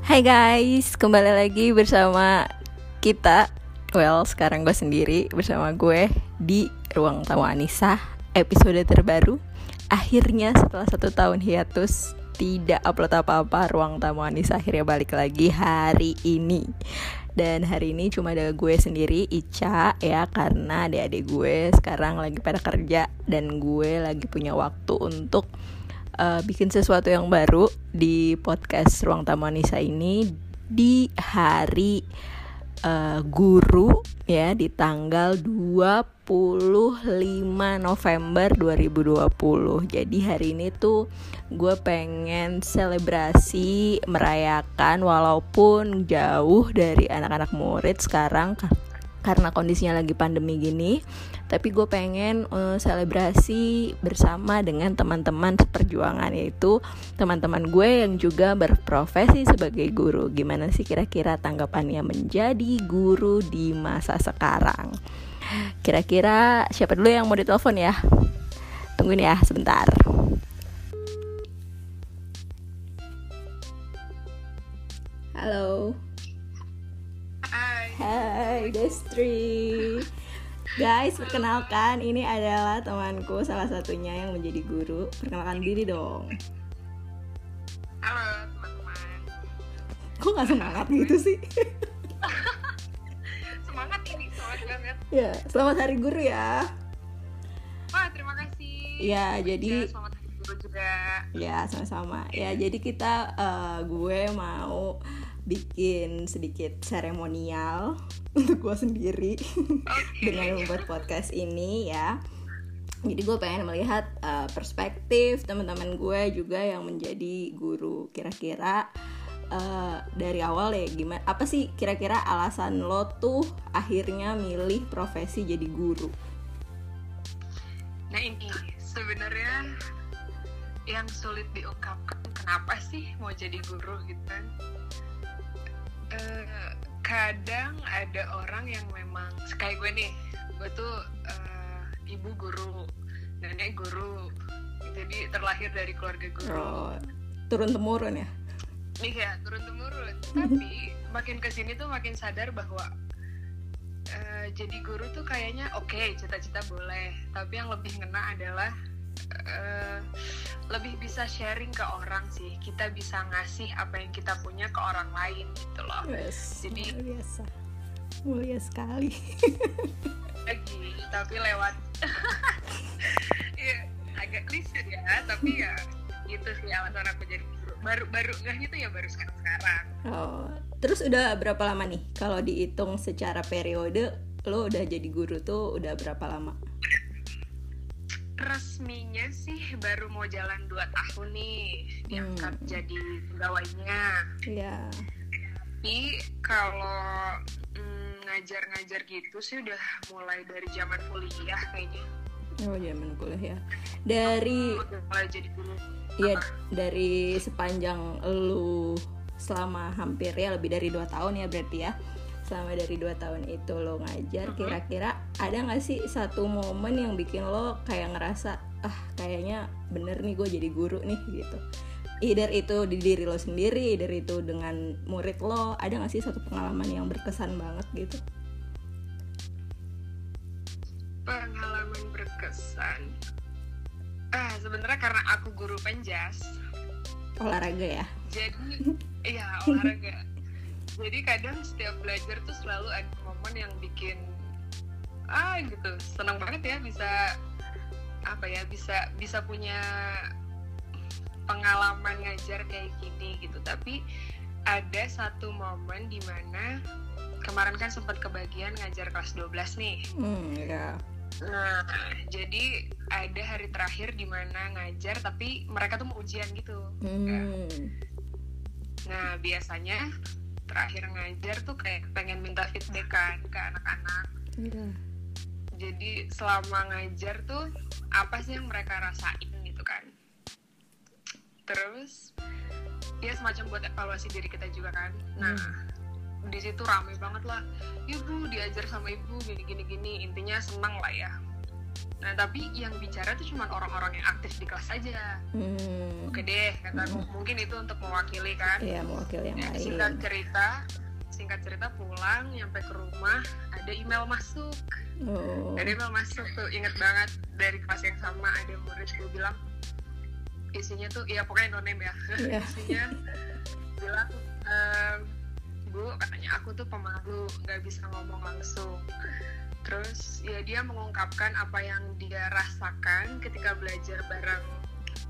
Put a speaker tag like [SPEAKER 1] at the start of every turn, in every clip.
[SPEAKER 1] Hai guys, kembali lagi bersama kita. Well, sekarang gue sendiri bersama gue di Ruang Tamu Anissa Episode terbaru. Akhirnya setelah satu tahun hiatus Tidak upload apa-apa Ruang Tamu Anissa akhirnya balik lagi hari ini. Dan hari ini cuma ada gue sendiri Ica ya karena adik-adik gue sekarang lagi pada kerja dan gue lagi punya waktu untuk uh, bikin sesuatu yang baru di podcast Ruang Tamu Anissa ini di hari uh, guru ya di tanggal 25 November 2020. Jadi hari ini tuh gue pengen selebrasi merayakan walaupun jauh dari anak-anak murid sekarang karena kondisinya lagi pandemi gini tapi gue pengen uh, selebrasi bersama dengan teman-teman seperjuangan yaitu teman-teman gue yang juga berprofesi sebagai guru. Gimana sih kira-kira tanggapannya menjadi guru di masa sekarang? Kira-kira siapa dulu yang mau ditelepon ya? Tungguin ya sebentar. Halo. Hai Destri Guys, perkenalkan ini adalah temanku salah satunya yang menjadi guru. Perkenalkan diri dong.
[SPEAKER 2] Halo teman-teman.
[SPEAKER 1] Kok gak semangat gitu sih?
[SPEAKER 2] semangat ini, semangat banget.
[SPEAKER 1] Ya, selamat hari guru ya.
[SPEAKER 2] Wah, terima kasih.
[SPEAKER 1] Ya, jadi
[SPEAKER 2] ya, Selamat hari guru juga.
[SPEAKER 1] Ya, sama-sama. Ya, jadi kita, uh, gue mau bikin sedikit seremonial untuk gue sendiri okay. dengan membuat podcast ini ya. Jadi gue pengen melihat uh, perspektif teman-teman gue juga yang menjadi guru kira-kira uh, dari awal ya gimana apa sih kira-kira alasan lo tuh akhirnya milih profesi jadi guru?
[SPEAKER 2] Nah ini sebenarnya yang sulit diungkapkan kenapa sih mau jadi guru gitu kan uh, kadang ada orang yang memang kayak gue nih gue tuh uh, ibu guru nenek guru jadi terlahir dari keluarga guru.
[SPEAKER 1] Oh, turun temurun ya?
[SPEAKER 2] Iya turun temurun. Tapi makin ke sini tuh makin sadar bahwa uh, jadi guru tuh kayaknya oke okay, cita-cita boleh. Tapi yang lebih ngena adalah uh, lebih bisa sharing ke orang sih. Kita bisa ngasih apa yang kita punya ke orang lain gitu loh.
[SPEAKER 1] Yes,
[SPEAKER 2] jadi
[SPEAKER 1] biasa mulia sekali.
[SPEAKER 2] Lagi tapi lewat. Ya, agak klise ya tapi ya gitu sih alasan aku jadi guru. Baru baru nggak gitu ya baru sekarang sekarang.
[SPEAKER 1] Oh terus udah berapa lama nih? Kalau dihitung secara periode lo udah jadi guru tuh udah berapa lama
[SPEAKER 2] resminya sih baru mau jalan 2 tahun nih diangkat hmm. jadi pegawainya.
[SPEAKER 1] Iya.
[SPEAKER 2] Tapi kalau mm, ngajar-ngajar gitu sih udah mulai dari zaman kuliah kayaknya.
[SPEAKER 1] Oh zaman kuliah ya. Dari
[SPEAKER 2] udah mulai jadi guru.
[SPEAKER 1] Iya dari sepanjang lu selama hampir ya lebih dari dua tahun ya berarti ya selama dari dua tahun itu lo ngajar kira-kira ada nggak sih satu momen yang bikin lo kayak ngerasa ah kayaknya bener nih gue jadi guru nih gitu. Either itu di diri lo sendiri either itu dengan murid lo ada nggak sih satu pengalaman yang berkesan banget gitu?
[SPEAKER 2] Pengalaman berkesan? Ah sebenarnya karena aku guru penjas.
[SPEAKER 1] Olahraga ya?
[SPEAKER 2] Jadi iya olahraga jadi kadang setiap belajar tuh selalu ada momen yang bikin ah gitu senang banget ya bisa apa ya bisa bisa punya pengalaman ngajar kayak gini gitu tapi ada satu momen di mana kemarin kan sempat kebagian ngajar kelas 12 nih
[SPEAKER 1] hmm, ya.
[SPEAKER 2] nah jadi ada hari terakhir di mana ngajar tapi mereka tuh mau ujian gitu
[SPEAKER 1] hmm.
[SPEAKER 2] nah biasanya terakhir ngajar tuh kayak pengen minta feedback kan ke anak-anak.
[SPEAKER 1] Yeah.
[SPEAKER 2] jadi selama ngajar tuh apa sih yang mereka rasain gitu kan? Terus ya semacam buat evaluasi diri kita juga kan. Nah hmm. di situ rame banget lah. Ibu diajar sama ibu gini gini gini intinya senang lah ya nah tapi yang bicara tuh cuma orang-orang yang aktif di kelas aja
[SPEAKER 1] Hmm.
[SPEAKER 2] oke deh kata aku mungkin itu untuk mewakili kan
[SPEAKER 1] Iya, mewakili yang
[SPEAKER 2] Ya,
[SPEAKER 1] lain.
[SPEAKER 2] singkat cerita singkat cerita pulang nyampe ke rumah ada email masuk
[SPEAKER 1] Oh.
[SPEAKER 2] ada email masuk tuh inget banget dari kelas yang sama ada murid gue bilang isinya tuh ya pokoknya no name ya
[SPEAKER 1] Iya.
[SPEAKER 2] isinya bilang ehm, bu katanya aku tuh pemalu nggak bisa ngomong langsung terus ya dia mengungkapkan apa yang dia rasakan ketika belajar bareng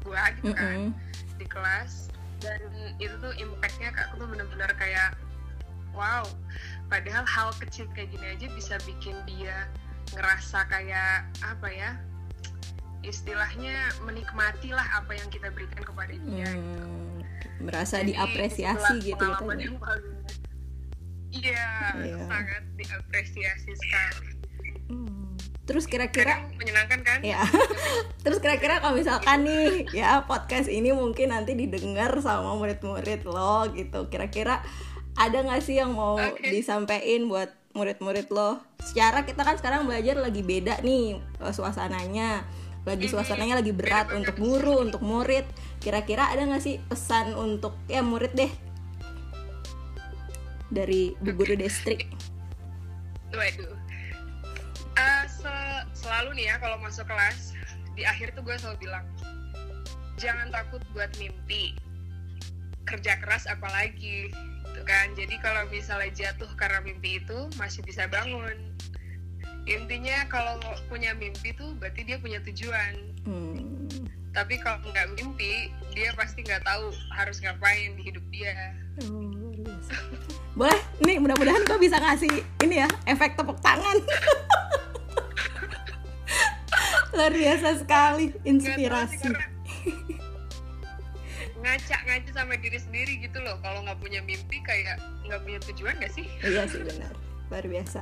[SPEAKER 2] gue gitu kan
[SPEAKER 1] Mm-mm.
[SPEAKER 2] di kelas dan itu tuh impactnya ke aku tuh bener-bener kayak wow padahal hal kecil kayak gini aja bisa bikin dia ngerasa kayak apa ya istilahnya menikmati lah apa yang kita berikan kepada dia
[SPEAKER 1] Hmm. Merasa
[SPEAKER 2] Jadi,
[SPEAKER 1] diapresiasi gitu ya.
[SPEAKER 2] iya
[SPEAKER 1] Iya.
[SPEAKER 2] sangat diapresiasi sekali
[SPEAKER 1] Hmm. Terus kira-kira
[SPEAKER 2] Kadang menyenangkan kan
[SPEAKER 1] ya. Terus kira-kira kalau misalkan nih ya podcast ini mungkin nanti didengar sama murid-murid lo gitu. Kira-kira ada nggak sih yang mau
[SPEAKER 2] Oke.
[SPEAKER 1] disampaikan buat murid-murid lo? Secara kita kan sekarang belajar lagi beda nih eh, suasananya. Lagi suasananya lagi berat untuk guru, untuk murid. Kira-kira ada nggak sih pesan untuk ya murid deh dari Bu Guru Destri?
[SPEAKER 2] Waduh. Se- selalu nih ya kalau masuk kelas di akhir tuh gue selalu bilang jangan takut buat mimpi kerja keras apalagi gitu kan jadi kalau misalnya jatuh karena mimpi itu masih bisa bangun intinya kalau punya mimpi tuh berarti dia punya tujuan
[SPEAKER 1] Hmm.
[SPEAKER 2] tapi kalau nggak mimpi dia pasti nggak tahu harus ngapain di hidup dia
[SPEAKER 1] biasa. Boleh, nih mudah-mudahan gue bisa ngasih ini ya efek tepuk tangan. luar biasa sekali, inspirasi.
[SPEAKER 2] karena ngaca-ngaca sama diri sendiri gitu loh kalau nggak punya mimpi kayak nggak punya tujuan gak sih
[SPEAKER 1] Iya sih benar, luar biasa.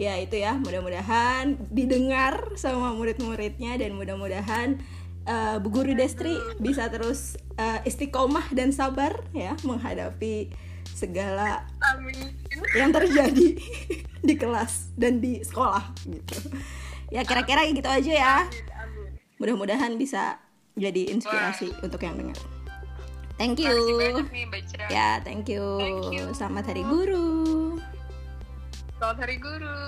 [SPEAKER 1] Ya itu ya, mudah-mudahan didengar sama murid-muridnya dan mudah-mudahan eh, Bu Guru Destri bisa terus eh, istiqomah dan sabar ya menghadapi segala
[SPEAKER 2] amin
[SPEAKER 1] yang terjadi di kelas dan di sekolah gitu. Ya kira-kira gitu aja ya. Mudah-mudahan bisa jadi inspirasi untuk yang dengar. Thank you.
[SPEAKER 2] Nih
[SPEAKER 1] Ya, thank you.
[SPEAKER 2] Thank you.
[SPEAKER 1] Selamat Hari Guru.
[SPEAKER 2] selamat hari guru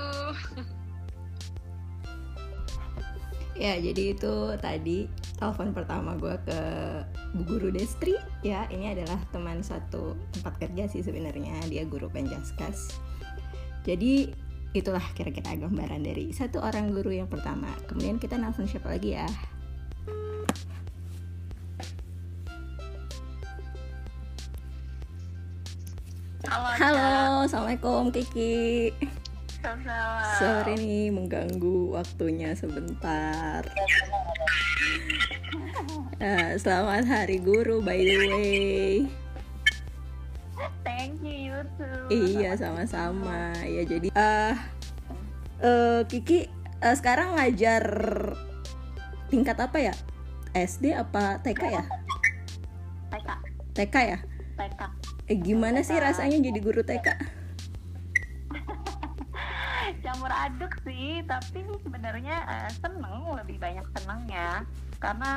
[SPEAKER 1] Ya, jadi itu tadi telepon pertama gue ke Bu Guru Destri. Ya, ini adalah teman satu tempat kerja sih sebenarnya. Dia guru Penjaskas. Jadi itulah kira-kira gambaran dari satu orang guru yang pertama. Kemudian kita nelfon siapa lagi ya?
[SPEAKER 2] halo
[SPEAKER 1] Halo, assalamualaikum Kiki.
[SPEAKER 2] sama
[SPEAKER 1] Sorry nih mengganggu waktunya sebentar. Eh, selamat Hari Guru by the way.
[SPEAKER 3] Thank you, you too.
[SPEAKER 1] Iya sama-sama. Ya jadi eh eh, Kiki eh, sekarang ngajar tingkat apa ya? SD apa TK ya?
[SPEAKER 3] TK,
[SPEAKER 1] TK ya?
[SPEAKER 3] TK.
[SPEAKER 1] Eh gimana sih rasanya jadi guru TK?
[SPEAKER 3] Campur aduk sih, tapi sebenarnya eh, seneng, lebih banyak senengnya. Karena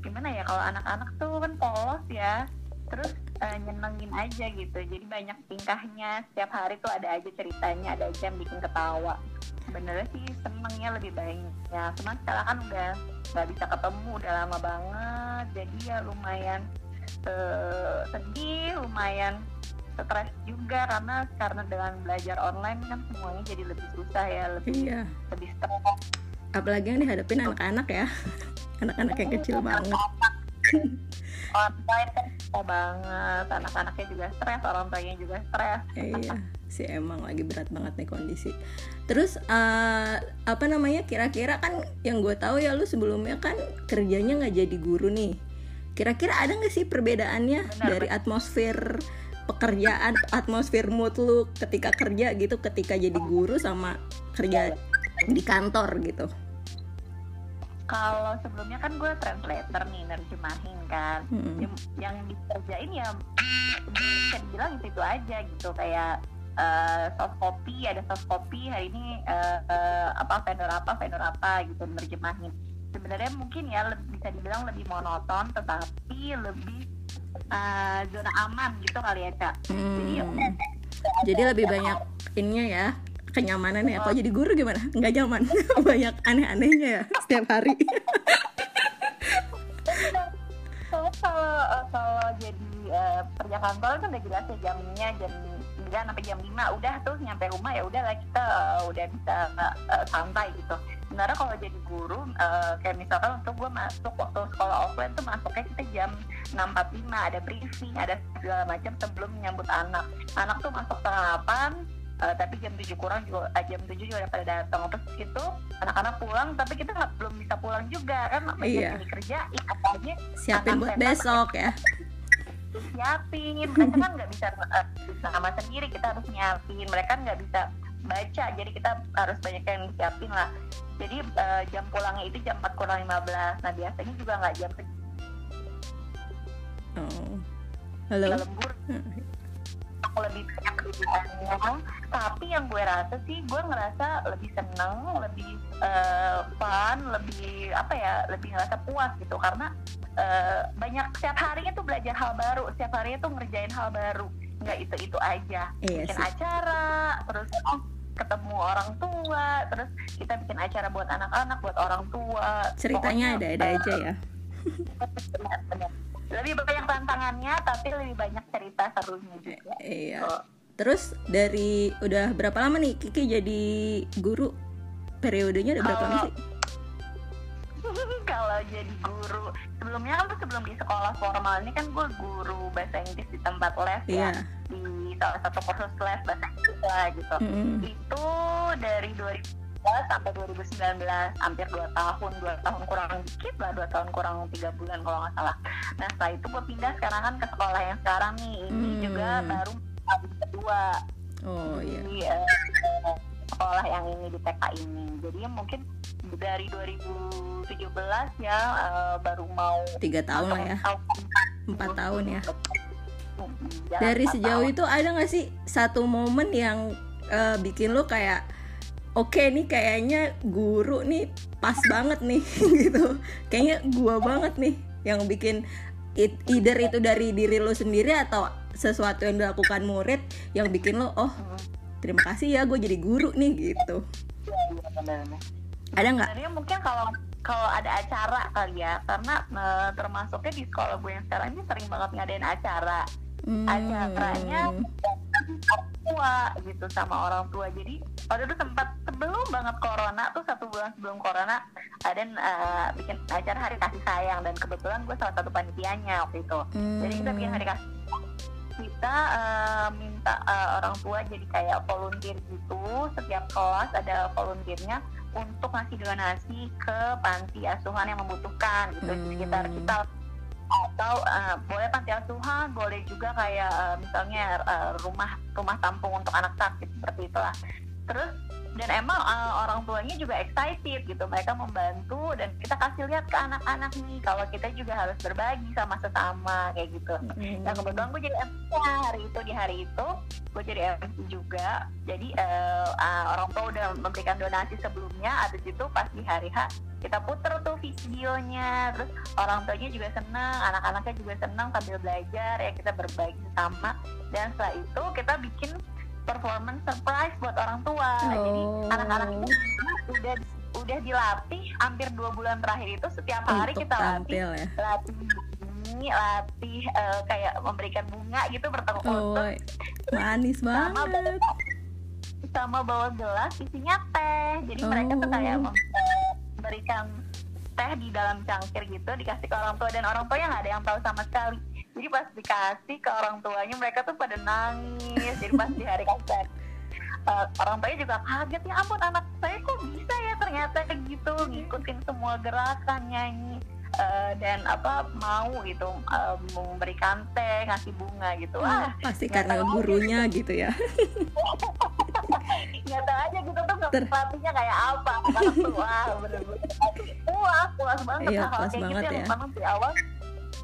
[SPEAKER 3] gimana ya, kalau anak-anak tuh kan polos ya, terus eh, nyenengin aja gitu. Jadi banyak tingkahnya, setiap hari tuh ada aja ceritanya, ada aja yang bikin ketawa. Sebenarnya sih senengnya lebih banyak. Cuman sekarang kan udah nggak bisa ketemu, udah lama banget. Jadi ya lumayan eh, sedih, lumayan stres juga karena karena dengan belajar online kan semuanya jadi lebih susah ya, lebih
[SPEAKER 1] Iya.
[SPEAKER 3] lebih stres.
[SPEAKER 1] Apalagi yang dihadapin anak-anak ya. Anak-anak yang kecil banget.
[SPEAKER 3] Online kan susah banget, anak-anaknya juga stres, orang tuanya juga stres.
[SPEAKER 1] iya sih emang lagi berat banget nih kondisi. Terus eh, apa namanya kira-kira kan yang gue tahu ya lu sebelumnya kan kerjanya nggak jadi guru nih. Kira-kira ada nggak sih perbedaannya
[SPEAKER 3] Benar,
[SPEAKER 1] dari atmosfer pekerjaan atmosfer mood lu ketika kerja gitu ketika jadi guru sama kerja di kantor gitu
[SPEAKER 3] Kalau sebelumnya kan gue translator nih, nerjemahin kan.
[SPEAKER 1] Mm-mm.
[SPEAKER 3] Yang, yang dikerjain ya bisa dibilang itu itu aja gitu kayak eh, sos kopi ada sos kopi hari ini eh, eh, apa vendor apa vendor apa gitu nerjemahin sebenarnya mungkin ya le- bisa dibilang lebih monoton tetapi lebih eh, zona aman gitu kali ya kak jadi
[SPEAKER 1] Hmm. Jadi lebih banyak ininya ya kenyamanan ya. Kalau jadi guru gimana? Nggak nyaman. banyak aneh-anehnya ya setiap hari.
[SPEAKER 3] Soalnya kalau kalau jadi eh, kerja kantor kan udah jelas ya jamnya jam 9 sampai jam 5 udah tuh nyampe rumah ya udahlah kita eh, udah bisa eh, santai gitu. Sebenarnya kalau jadi guru eh, kayak misalkan untuk gue masuk waktu sekolah offline tuh masuknya kita jam 6.45 ada briefing ada segala macam sebelum menyambut anak. Anak tuh masuk setengah 8 Eh, tapi jam 7 kurang juga eh, jam 7 juga udah pada datang terus itu anak-anak pulang tapi kita nggak belum bisa pulang juga kan?
[SPEAKER 1] Iya.
[SPEAKER 3] ini kerja apalagi
[SPEAKER 1] Siapin buat besok ya.
[SPEAKER 3] siapin. Mereka kan nggak bisa bisa sama sendiri kita harus nyiapin. Mereka nggak bisa baca jadi kita harus banyak yang siapin lah. Jadi eh, jam pulangnya itu jam 4 kurang 15 nah biasanya juga nggak jam
[SPEAKER 1] Oh. Halo.
[SPEAKER 3] lembur aku lebih banyak kerjaannya tapi yang gue rasa sih gue ngerasa lebih seneng lebih eh, fun lebih apa ya lebih ngerasa puas gitu karena eh, banyak setiap harinya tuh belajar hal baru setiap harinya tuh ngerjain hal baru nggak itu itu aja
[SPEAKER 1] Iya
[SPEAKER 3] bikin
[SPEAKER 1] sih.
[SPEAKER 3] acara terus oh, ketemu orang tua terus kita bikin acara buat anak-anak buat orang tua
[SPEAKER 1] Ceritanya ada-ada
[SPEAKER 3] eh,
[SPEAKER 1] aja ya.
[SPEAKER 3] benar, benar. Lebih banyak tantangannya tapi lebih banyak cerita serunya juga
[SPEAKER 1] Iya.
[SPEAKER 3] Oh.
[SPEAKER 1] Terus dari udah berapa lama nih Kiki jadi guru? Periodenya udah berapa lama sih?
[SPEAKER 3] kalau jadi guru sebelumnya kan sebelum di sekolah formal ini kan gue guru bahasa Inggris di tempat les
[SPEAKER 1] Iya.
[SPEAKER 3] ya di salah satu kursus les bahasa Inggris lah gitu
[SPEAKER 1] Mm-mm.
[SPEAKER 3] itu dari 2011 sampai 2019 hampir 2 tahun 2 tahun kurang dikit lah 2 tahun kurang 3 bulan kalau nggak salah nah setelah itu gue pindah sekarang kan ke sekolah yang sekarang nih ini
[SPEAKER 1] Hmm.
[SPEAKER 3] juga baru tahun kedua
[SPEAKER 1] Oh iya.
[SPEAKER 3] di eh, sekolah yang ini di TK ini. Jadi mungkin dari 2017 ya eh, baru mau
[SPEAKER 1] Tiga tahun lah ya. Empat tahun ya.
[SPEAKER 3] Jalan
[SPEAKER 1] Dari sejauh
[SPEAKER 3] tahun.
[SPEAKER 1] itu ada nggak sih satu momen yang eh, bikin lo kayak oke nih kayaknya guru nih pas banget nih gitu. Kayaknya gua banget nih yang bikin it- either itu dari diri lo sendiri atau sesuatu yang dilakukan murid yang bikin lo oh terima kasih ya gue jadi guru nih gitu. Ada nggak?
[SPEAKER 3] Sebenarnya mungkin kalau kalau ada acara kali ya, karena eh, termasuknya di sekolah gue yang sekarang ini sering banget ngadain acara.
[SPEAKER 1] Hmm.
[SPEAKER 3] Acaranya orang tua gitu sama orang tua. Jadi waktu itu sempat sebelum banget corona tuh satu bulan sebelum corona ada eh, bikin acara hari kasih sayang dan kebetulan gue salah satu panitianya waktu itu.
[SPEAKER 1] Hmm.
[SPEAKER 3] Jadi kita bikin hari kasih kita eh, minta eh, orang tua jadi kayak volunteer gitu setiap kelas ada volunteernya untuk ngasih donasi ke panti asuhan yang membutuhkan gitu di
[SPEAKER 1] Hmm.
[SPEAKER 3] sekitar kita atau eh, boleh panti asuhan boleh juga kayak eh, misalnya eh, rumah rumah tampung untuk anak sakit seperti itulah. Terus dan emang eh, orang tuanya juga excited gitu mereka membantu dan kita kasih lihat ke anak-anak nih kalau kita juga harus berbagi sama sesama kayak gitu
[SPEAKER 1] Hmm.
[SPEAKER 3] Nah kebetulan gue jadi MC hari itu di hari itu gue jadi MC juga. Jadi eh, ah, orang tua udah memberikan donasi sebelumnya. Abis itu pas di hari H kita puter tuh videonya. Terus orang tuanya juga senang, anak-anaknya juga senang sambil belajar ya kita berbagi sama. Dan setelah itu kita bikin performance surprise buat orang tua. Jadi
[SPEAKER 1] Oh.
[SPEAKER 3] anak-anak itu udah udah dilatih hampir dua bulan terakhir itu setiap hari
[SPEAKER 1] Untuk
[SPEAKER 3] kita latih
[SPEAKER 1] tampil ya.
[SPEAKER 3] latih nyanyi, latih eh, kayak memberikan bunga gitu bertemu
[SPEAKER 1] Oh, manis
[SPEAKER 3] sama
[SPEAKER 1] banget.
[SPEAKER 3] sama bawa gelas isinya teh. Jadi mereka tuh
[SPEAKER 1] Oh.
[SPEAKER 3] kayak eh, memberikan teh di dalam cangkir gitu dikasih ke orang tua dan orang tua yang nggak ada yang tahu sama sekali. Jadi pas dikasih ke orang tuanya mereka tuh pada nangis. Jadi pas di hari kasih eh, orang tuanya juga kaget ya ampun anak saya kok bisa ya ternyata gitu ngikutin semua gerakan nyanyi eh, dan apa mau gitu eh, memberikan teh ngasih bunga gitu wah
[SPEAKER 1] Pasti karena gurunya gitu ya.
[SPEAKER 3] nggak tahu aja gitu tuh
[SPEAKER 1] Ter-
[SPEAKER 3] pelatihnya kayak apa wah bener-bener puas puas banget
[SPEAKER 1] Iya,
[SPEAKER 3] Nah,
[SPEAKER 1] puas
[SPEAKER 3] kayak
[SPEAKER 1] banget
[SPEAKER 3] gitu yang
[SPEAKER 1] ya.
[SPEAKER 3] memang di awal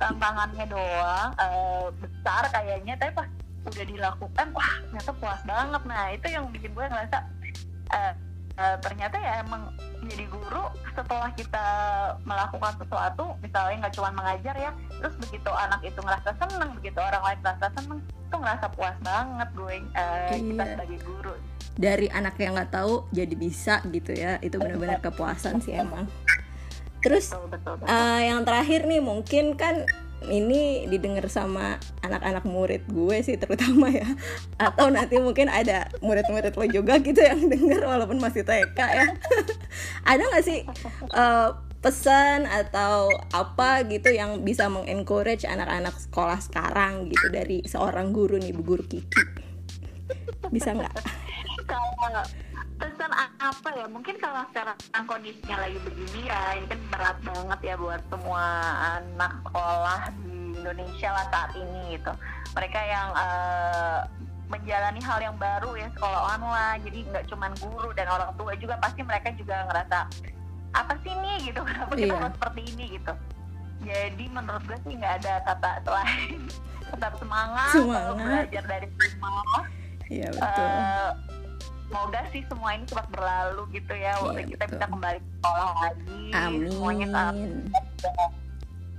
[SPEAKER 3] tantangannya doang eh, besar kayaknya tapi pas udah dilakukan wah ternyata puas banget. Nah itu yang bikin gue ngerasa uh, uh, ternyata ya emang jadi guru setelah kita melakukan sesuatu misalnya nggak cuma mengajar ya terus begitu anak itu ngerasa seneng begitu orang lain ngerasa seneng itu ngerasa puas banget gue uh,
[SPEAKER 1] Iya.
[SPEAKER 3] kita sebagai guru.
[SPEAKER 1] Dari anak yang nggak tahu jadi bisa gitu ya itu benar-benar kepuasan sih emang terus
[SPEAKER 3] betul betul, betul.
[SPEAKER 1] eh, yang terakhir nih mungkin kan ini didengar sama anak-anak murid gue sih terutama ya. Atau nanti mungkin ada murid-murid lo juga gitu yang denger walaupun masih TK ya. Ada nggak sih eh, pesan atau apa gitu yang bisa mengencourage anak-anak sekolah sekarang gitu dari seorang guru nih bu guru Kiki? Bisa nggak?
[SPEAKER 3] Kalau pesan apa ya? Mungkin kalau sekarang kondisinya lagi begini ya ini kan berat banget ya buat semua anak sekolah di Indonesia lah saat ini gitu. Mereka yang eh, menjalani hal yang baru ya sekolah online jadi nggak cuman guru dan orang tua juga pasti mereka juga ngerasa apa sih ini? gitu. Kenapa kita
[SPEAKER 1] Iya.
[SPEAKER 3] harus seperti ini gitu. Jadi menurut gue sih nggak ada kata selain tetap semangat,
[SPEAKER 1] Semangat.
[SPEAKER 3] belajar dari rumah.
[SPEAKER 1] Iya betul.
[SPEAKER 3] Eh, semoga sih semua ini cepat berlalu gitu ya
[SPEAKER 1] Iya,
[SPEAKER 3] kita
[SPEAKER 1] betul.
[SPEAKER 3] bisa kembali ke sekolah lagi semuanya
[SPEAKER 1] amin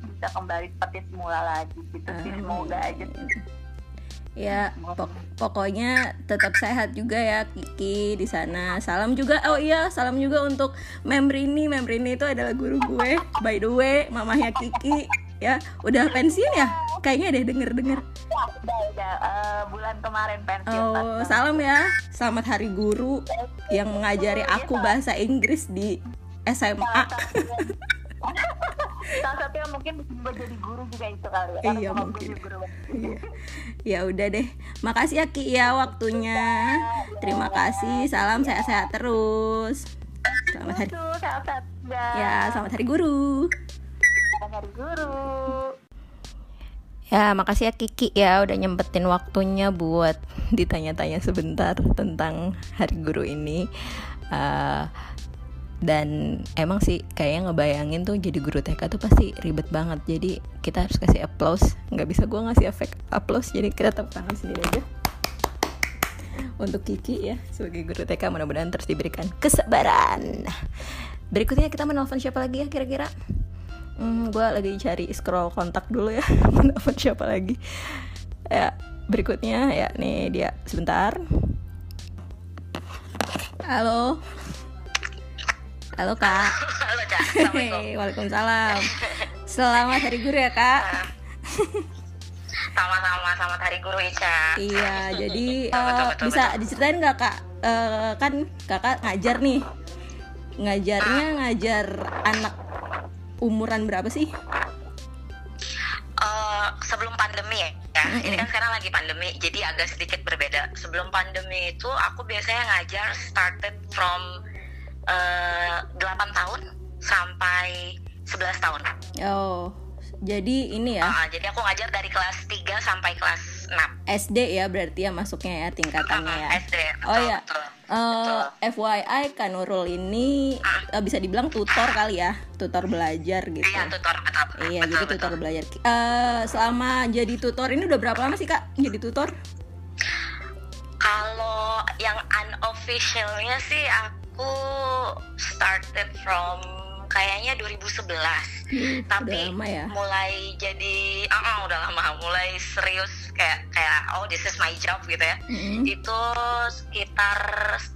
[SPEAKER 3] bisa kembali seperti semula lagi gitu sih semoga aja
[SPEAKER 1] Ya, pok- pokoknya tetap sehat juga ya Kiki di sana. Salam juga. Oh iya, salam juga untuk Membrini. Membrini itu adalah guru gue. By the way, mamahnya Kiki ya udah pensiun ya? Kayaknya deh denger-denger.
[SPEAKER 3] Ya, udah udah eh, bulan kemarin pensiun
[SPEAKER 1] Oh, salam ya. Selamat Hari Guru yang mengajari aku bahasa Inggris di SMA.
[SPEAKER 3] salah satu yang mungkin gue jadi guru juga itu kali ya
[SPEAKER 1] Iya, mungkin.
[SPEAKER 3] guru
[SPEAKER 1] Iya. Ya udah deh. Makasih ya Ki ya waktunya. Terima kasih. Salam sehat-sehat terus. Selamat hari.
[SPEAKER 3] Juga.
[SPEAKER 1] Ya, selamat hari guru.
[SPEAKER 3] Selamat hari guru
[SPEAKER 1] Ya, makasih ya Kiki ya udah nyempetin waktunya buat ditanya-tanya sebentar tentang Hari Guru ini. Eh, dan emang sih kayaknya ngebayangin tuh jadi guru TK tuh pasti ribet banget. Jadi kita harus kasih applause. Nggak bisa gue ngasih efek applause. Jadi kita tepuk tangan sendiri aja. Untuk Kiki ya sebagai guru TK mudah-mudahan terus diberikan kesabaran. Berikutnya kita menelpon siapa lagi ya kira-kira? Hmm, gue lagi cari scroll kontak dulu ya menelpon siapa lagi. Ya berikutnya ya nih dia sebentar. Halo. Halo kak.
[SPEAKER 4] Halo
[SPEAKER 1] Hei, waalaikumsalam. Selamat hari guru ya kak.
[SPEAKER 4] Sama-sama, selamat hari guru Ica.
[SPEAKER 1] Iya jadi
[SPEAKER 4] Betul,
[SPEAKER 1] eh,
[SPEAKER 4] betul, betul,
[SPEAKER 1] bisa diceritain nggak kak? Eh, kan kakak ngajar nih. Ngajarnya ngajar anak umuran berapa sih?
[SPEAKER 4] Eh, Sebelum pandemi ya, ya ini kan sekarang lagi pandemi Jadi agak sedikit berbeda. Sebelum pandemi itu aku biasanya ngajar started from eh, 8 tahun sampai 11 tahun.
[SPEAKER 1] Oh jadi ini ya?
[SPEAKER 4] Ah, Jadi aku ngajar dari kelas 3 sampai kelas 6
[SPEAKER 1] SD ya berarti ya masuknya ya tingkatannya ya.
[SPEAKER 4] SD, betul,
[SPEAKER 1] oh ya.
[SPEAKER 4] betul.
[SPEAKER 1] Eh, FYI Kak Nurul ini eh, bisa dibilang tutor kali ya, tutor belajar gitu.
[SPEAKER 4] Iya tutor, betul
[SPEAKER 1] Iya,
[SPEAKER 4] betul,
[SPEAKER 1] jadi
[SPEAKER 4] betul.
[SPEAKER 1] tutor belajar. Eh, selama jadi tutor ini udah berapa lama sih Kak jadi tutor?
[SPEAKER 4] Kalau yang unofficialnya sih aku started from kayaknya 2011. Tapi
[SPEAKER 1] udah lama ya.
[SPEAKER 4] mulai jadi ah ah, udah lama mulai serius kayak kayak oh this is my job gitu ya.
[SPEAKER 1] Mm-mm.
[SPEAKER 4] Itu sekitar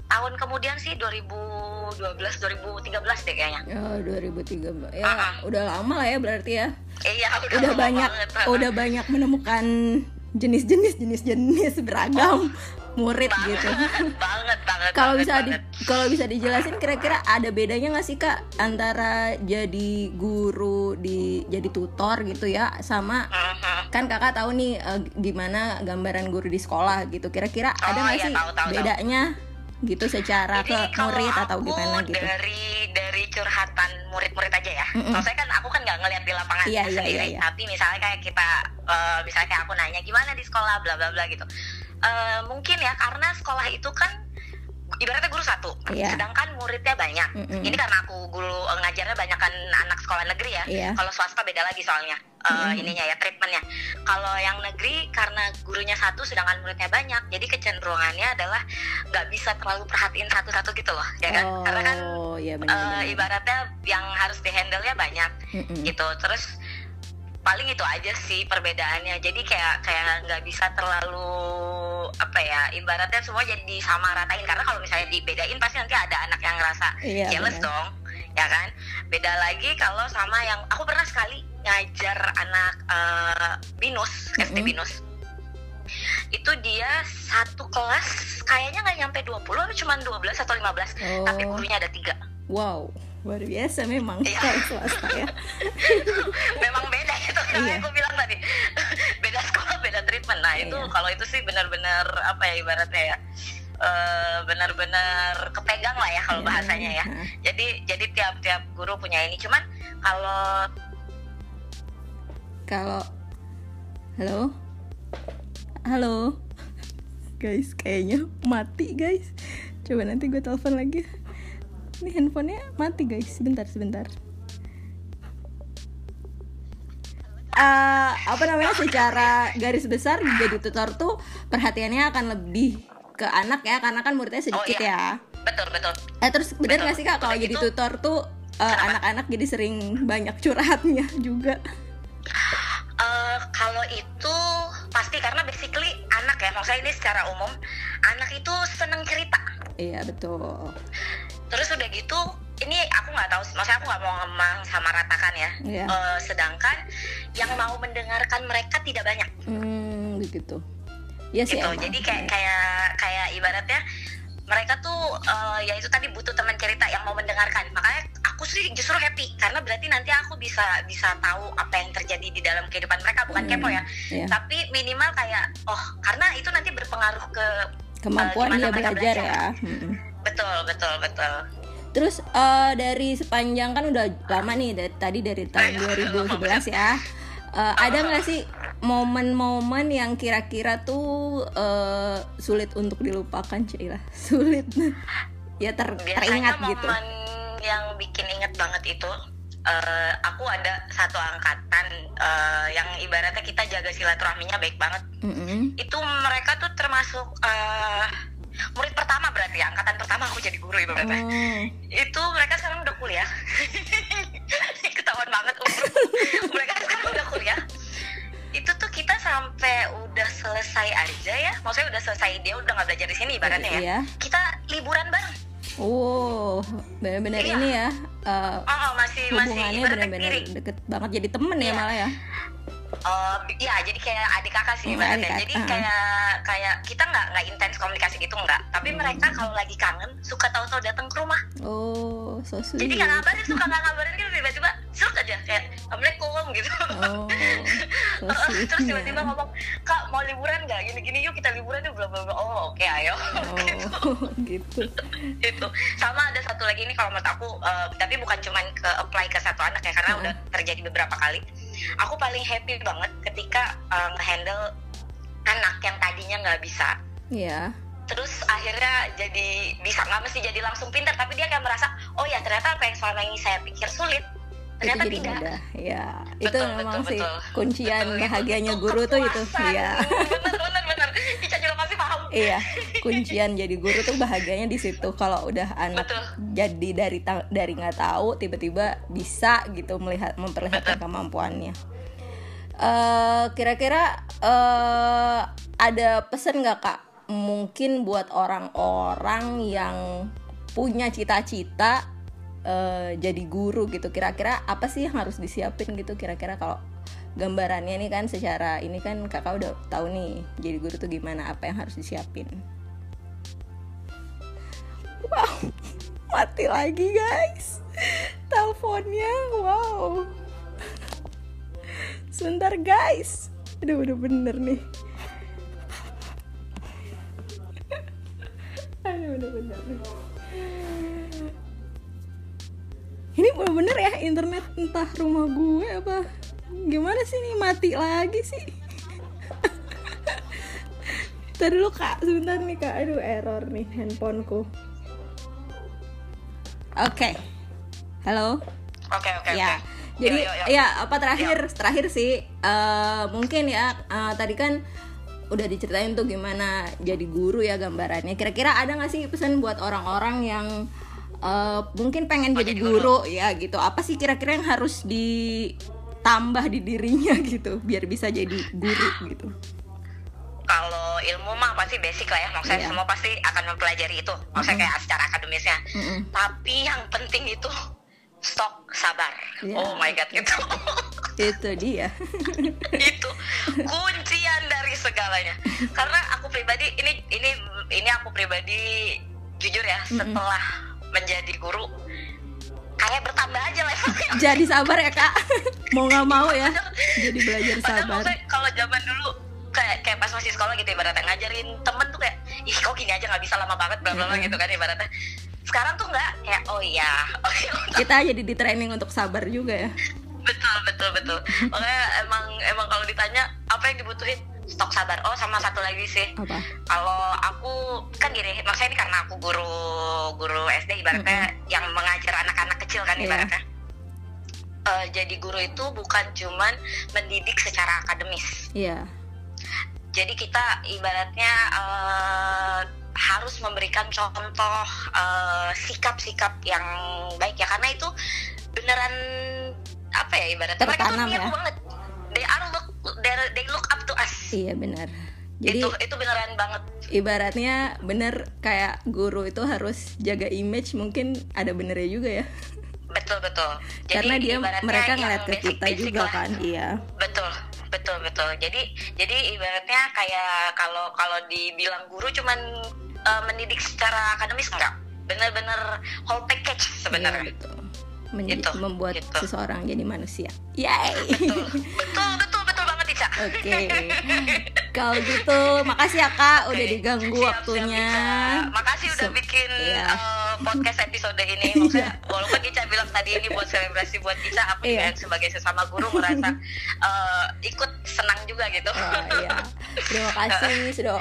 [SPEAKER 4] tahun kemudian sih 2012 2013 deh kayaknya.
[SPEAKER 1] Ya 2013 ya
[SPEAKER 4] Ah, ah.
[SPEAKER 1] udah lama lah ya berarti ya.
[SPEAKER 4] Iya udah,
[SPEAKER 1] Udah
[SPEAKER 4] lama
[SPEAKER 1] banyak
[SPEAKER 4] banget.
[SPEAKER 1] udah banyak menemukan jenis-jenis jenis-jenis beragam murid
[SPEAKER 4] banget,
[SPEAKER 1] gitu.
[SPEAKER 4] banget banget.
[SPEAKER 1] kalau bisa di kalau bisa dijelasin kira-kira ada bedanya nggak sih kak antara jadi guru di jadi tutor gitu ya sama
[SPEAKER 4] Mhm.
[SPEAKER 1] kan kakak tahu nih eh, gimana gambaran guru di sekolah gitu kira-kira ada
[SPEAKER 4] Oh,
[SPEAKER 1] nggak
[SPEAKER 4] iya,
[SPEAKER 1] sih
[SPEAKER 4] tahu, tahu, tahu.
[SPEAKER 1] bedanya gitu secara ke
[SPEAKER 4] Jadi kalau
[SPEAKER 1] murid atau gimana gitu
[SPEAKER 4] dari dari curhatan murid-murid aja ya.
[SPEAKER 1] Mm-mm.
[SPEAKER 4] Maksudnya kan aku kan nggak ngeliat di lapangan
[SPEAKER 1] Iya, iya,
[SPEAKER 4] sendiri.
[SPEAKER 1] iya, iya.
[SPEAKER 4] Tapi misalnya kayak kita, eh, misalnya kayak aku nanya gimana di sekolah, bla bla bla gitu. Eh, mungkin ya karena sekolah itu kan ibaratnya guru satu,
[SPEAKER 1] Iya.
[SPEAKER 4] sedangkan muridnya banyak.
[SPEAKER 1] Mm-mm.
[SPEAKER 4] Ini karena aku guru eh, ngajarnya banyak kan anak sekolah negeri ya.
[SPEAKER 1] Iya.
[SPEAKER 4] Kalau swasta beda lagi soalnya eh,
[SPEAKER 1] Mm-mm.
[SPEAKER 4] ininya ya treatmentnya. kalau yang negeri karena gurunya satu sedangkan muridnya banyak jadi kecenderungannya adalah nggak bisa terlalu perhatiin satu-satu gitu loh ya kan karena kan
[SPEAKER 1] oh iya
[SPEAKER 4] eh,
[SPEAKER 1] benar
[SPEAKER 4] ibaratnya yang harus dihandle nya banyak gitu terus paling itu aja sih perbedaannya jadi kayak kayak nggak bisa terlalu apa ya ibaratnya semua jadi sama ratain karena kalau misalnya dibedain pasti nanti ada anak yang ngerasa
[SPEAKER 1] Iya,
[SPEAKER 4] jealous
[SPEAKER 1] benar.
[SPEAKER 4] dong ya kan beda lagi kalau sama yang aku pernah sekali ngajar anak eh, binus SD
[SPEAKER 1] Mm-mm.
[SPEAKER 4] binus itu dia satu kelas kayaknya nggak nyampe 20 atau cuma 12 atau 15 tapi
[SPEAKER 1] Oh.
[SPEAKER 4] gurunya ada tiga
[SPEAKER 1] wow luar biasa memang
[SPEAKER 4] Iya.
[SPEAKER 1] kalau swasta ya.
[SPEAKER 4] Memang beda itu kan
[SPEAKER 1] Iya.
[SPEAKER 4] aku bilang tadi. Beda sekolah beda treatment. Nah itu
[SPEAKER 1] Iya.
[SPEAKER 4] kalau itu sih benar-benar apa ya ibaratnya ya eh, benar-benar kepegang lah ya kalau
[SPEAKER 1] Iya.
[SPEAKER 4] bahasanya ya.
[SPEAKER 1] Nah,
[SPEAKER 4] jadi jadi tiap-tiap guru punya ini. Cuman kalau
[SPEAKER 1] kalau halo? Halo? Guys kayaknya mati guys. Coba nanti gue telepon lagi ini handphonenya mati guys. Sebentar sebentar. Eh, apa namanya? Secara garis besar jadi tutor tuh perhatiannya akan lebih ke anak ya karena kan muridnya sedikit
[SPEAKER 4] Oh, iya.
[SPEAKER 1] ya.
[SPEAKER 4] Betul betul.
[SPEAKER 1] Eh terus bener
[SPEAKER 4] Betul.
[SPEAKER 1] gak sih kak kalau jadi
[SPEAKER 4] gitu,
[SPEAKER 1] tutor tuh eh, anak-anak jadi sering banyak curhatnya juga.
[SPEAKER 4] Eh, kalau itu pasti karena basically anak ya. Maksudnya ini secara umum anak itu seneng cerita.
[SPEAKER 1] Iya betul.
[SPEAKER 4] Terus udah gitu ini aku nggak tahu maksudnya aku nggak mau ngomong sama ratakan ya
[SPEAKER 1] Iya.
[SPEAKER 4] Eh, sedangkan yang mau mendengarkan mereka tidak banyak
[SPEAKER 1] Hmm begitu. Iya sih.
[SPEAKER 4] gitu jadi kayak kayak kayak ibaratnya mereka tuh eh, ya itu tadi butuh teman cerita yang mau mendengarkan makanya aku sih justru happy karena berarti nanti aku bisa bisa tahu apa yang terjadi di dalam kehidupan mereka bukan
[SPEAKER 1] Hmm,
[SPEAKER 4] kepo ya
[SPEAKER 1] Iya.
[SPEAKER 4] tapi minimal kayak oh karena itu nanti berpengaruh ke
[SPEAKER 1] Kemampuan
[SPEAKER 4] eh,
[SPEAKER 1] dia belajar
[SPEAKER 4] belajar.
[SPEAKER 1] ya. Mm-mm.
[SPEAKER 4] Betul betul betul
[SPEAKER 1] Terus eh, dari sepanjang kan udah lama nih dari tadi dari tahun
[SPEAKER 4] Ayo,
[SPEAKER 1] 2011 ya. Eh, ada nggak sih momen-momen yang kira-kira tuh eh, sulit untuk dilupakan Cila? Sulit. ya ter
[SPEAKER 4] biasanya
[SPEAKER 1] teringat
[SPEAKER 4] momen
[SPEAKER 1] gitu.
[SPEAKER 4] yang bikin inget banget itu eh, aku ada satu angkatan eh, yang ibaratnya kita jaga silaturahminya baik banget
[SPEAKER 1] Mm-mm.
[SPEAKER 4] itu mereka tuh termasuk eh, murid pertama angkatan pertama aku jadi guru ibaratnya
[SPEAKER 1] Oh.
[SPEAKER 4] itu mereka sekarang udah kuliah ketahuan banget umur mereka sekarang udah kuliah itu tuh kita sampai udah selesai aja ya maksudnya udah selesai dia udah nggak belajar di sini ibaratnya ya
[SPEAKER 1] Iya.
[SPEAKER 4] kita liburan bareng
[SPEAKER 1] Oh, benar-benar
[SPEAKER 4] Iya.
[SPEAKER 1] ini ya eh,
[SPEAKER 4] oh, oh, masih masih
[SPEAKER 1] hubungannya benar-benar deket banget jadi temen ya
[SPEAKER 4] Iya.
[SPEAKER 1] malah ya.
[SPEAKER 4] Oh, ya jadi kayak adik kakak sih
[SPEAKER 1] Oh,
[SPEAKER 4] ibaratnya.
[SPEAKER 1] adik
[SPEAKER 4] Jadi kayak kayak kita nggak nggak intens komunikasi gitu nggak. Tapi mereka kalau lagi kangen suka tahu-tahu datang ke rumah.
[SPEAKER 1] Oh, so sweet.
[SPEAKER 4] Jadi nggak ngabarin suka nggak ngabarin gitu tiba-tiba seruk aja kayak assalamualaikum gitu.
[SPEAKER 1] Oh, so.
[SPEAKER 4] Terus tiba-tiba ngomong kak mau liburan nggak? Gini-gini yuk kita liburan yuk bla bla bla. Oh oke ayo.
[SPEAKER 1] Oh, gitu.
[SPEAKER 4] itu sama ada satu lagi nih kalau menurut aku eh, tapi bukan cuman ke apply ke satu anak ya karena
[SPEAKER 1] Mm-mm.
[SPEAKER 4] udah terjadi beberapa kali aku paling happy banget ketika eh, nge-handle anak yang tadinya nggak bisa
[SPEAKER 1] Iya.
[SPEAKER 4] terus akhirnya jadi bisa nggak mesti jadi langsung pintar tapi dia kayak merasa oh ya ternyata apa yang selama ini saya pikir sulit
[SPEAKER 1] Itu
[SPEAKER 4] ternyata
[SPEAKER 1] jadi
[SPEAKER 4] tidak
[SPEAKER 1] mudah. Ya, itu
[SPEAKER 4] Betul,
[SPEAKER 1] memang
[SPEAKER 4] betul,
[SPEAKER 1] sih
[SPEAKER 4] betul.
[SPEAKER 1] kuncian
[SPEAKER 4] Betul, itu-
[SPEAKER 1] bahagianya
[SPEAKER 4] itu
[SPEAKER 1] guru tuh itu.
[SPEAKER 4] kepuasan.
[SPEAKER 1] Iya.
[SPEAKER 4] bener bener
[SPEAKER 1] Iya, kuncian jadi guru tuh bahagianya di situ. Kalau udah anak
[SPEAKER 4] Betul.
[SPEAKER 1] jadi dari dari nggak tahu tiba-tiba bisa gitu melihat memperlihatkan kemampuannya. Eh, kira-kira eh, ada pesan nggak kak? Mungkin buat orang-orang yang punya cita-cita eh, jadi guru gitu. Kira-kira apa sih yang harus disiapin gitu? Kira-kira kalau gambarannya nih kan secara ini kan kakak udah tahu nih jadi guru tuh gimana apa yang harus disiapin. Wow mati lagi guys. Teleponnya wow. Sebentar guys. Aduh udah bener nih. Aduh udah bener nih. Ini bener-bener ya internet entah rumah gue apa gimana sih nih mati lagi sih. Ntar dulu kak, sebentar nih kak. Aduh error nih handphoneku. Oke. Halo?
[SPEAKER 4] Oke oke
[SPEAKER 1] Ya.
[SPEAKER 4] oke.
[SPEAKER 1] Jadi
[SPEAKER 4] Yo, yo, yo.
[SPEAKER 1] ya apa terakhir? Terakhir sih eh, mungkin ya eh, tadi kan udah diceritain tuh gimana jadi guru ya gambarannya. Kira-kira ada nggak sih pesan buat orang-orang yang eh, mungkin pengen jadi guru? Ya gitu? Apa sih kira-kira yang harus ditambah di dirinya gitu biar bisa jadi guru gitu?
[SPEAKER 4] kalau ilmu mah pasti basic lah ya maksudnya
[SPEAKER 1] Iya.
[SPEAKER 4] semua pasti akan mempelajari itu maksudnya kayak secara akademisnya
[SPEAKER 1] Mm-mm.
[SPEAKER 4] tapi yang penting itu stok sabar
[SPEAKER 1] Iya.
[SPEAKER 4] oh my god itu
[SPEAKER 1] Itu dia.
[SPEAKER 4] itu kuncian dari segalanya karena aku pribadi ini ini ini aku pribadi jujur ya setelah menjadi guru kayak bertambah aja levelnya
[SPEAKER 1] jadi sabar ya kak. mau nggak mau ya. Jadi belajar sabar.
[SPEAKER 4] kalau zaman dulu kayak kayak pas masih sekolah gitu ibaratnya ngajarin temen tuh kayak ih kok gini aja nggak bisa lama banget bla bla bla gitu kan ibaratnya sekarang tuh nggak kayak oh iya oh iya
[SPEAKER 1] Kita jadi di training untuk sabar juga ya.
[SPEAKER 4] betul betul betul makanya emang emang kalau ditanya apa yang dibutuhin stok sabar oh sama satu lagi sih
[SPEAKER 1] Apa?
[SPEAKER 4] kalau aku kan gini maksudnya ini karena aku guru guru SD ibaratnya yang mengajar anak-anak kecil kan
[SPEAKER 1] Iya.
[SPEAKER 4] ibaratnya Eh, jadi guru itu bukan cuman mendidik secara akademis
[SPEAKER 1] Iya.
[SPEAKER 4] jadi kita ibaratnya eh, harus memberikan contoh eh, sikap-sikap yang baik ya karena itu beneran apa ya ibaratnya mereka tuh
[SPEAKER 1] Tertanam
[SPEAKER 4] niat
[SPEAKER 1] ya.
[SPEAKER 4] banget they are look they, they look up
[SPEAKER 1] Iya benar. Jadi
[SPEAKER 4] itu itu beneran banget
[SPEAKER 1] ibaratnya bener kayak guru itu harus jaga image mungkin ada benernya juga ya.
[SPEAKER 4] betul betul Jadi
[SPEAKER 1] Karena dia mereka ngeliat ke
[SPEAKER 4] basic-
[SPEAKER 1] kita
[SPEAKER 4] basic
[SPEAKER 1] juga
[SPEAKER 4] lah.
[SPEAKER 1] kan. Iya.
[SPEAKER 4] betul betul betul jadi jadi ibaratnya kayak kalau kalau dibilang guru cuman eh, mendidik secara akademis enggak bener-bener whole package
[SPEAKER 1] Iya
[SPEAKER 4] sebenarnya
[SPEAKER 1] betul. Menj-
[SPEAKER 4] Gitu,
[SPEAKER 1] membuat
[SPEAKER 4] gitu.
[SPEAKER 1] seseorang jadi manusia. Yay.
[SPEAKER 4] betul betul betul betul Ica
[SPEAKER 1] Oke. Kalau gitu makasih ya Kak udah diganggu
[SPEAKER 4] siap, siap,
[SPEAKER 1] waktunya.
[SPEAKER 4] Ica. makasih udah
[SPEAKER 1] Se-
[SPEAKER 4] bikin
[SPEAKER 1] iya.
[SPEAKER 4] eh, podcast episode ini maksudnya walaupun Ica bilang tadi ini buat selebrasi buat Ica aku
[SPEAKER 1] Iya.
[SPEAKER 4] sebagai sesama guru merasa eh, ikut senang juga gitu
[SPEAKER 1] Oh, iya. Terima kasih sudah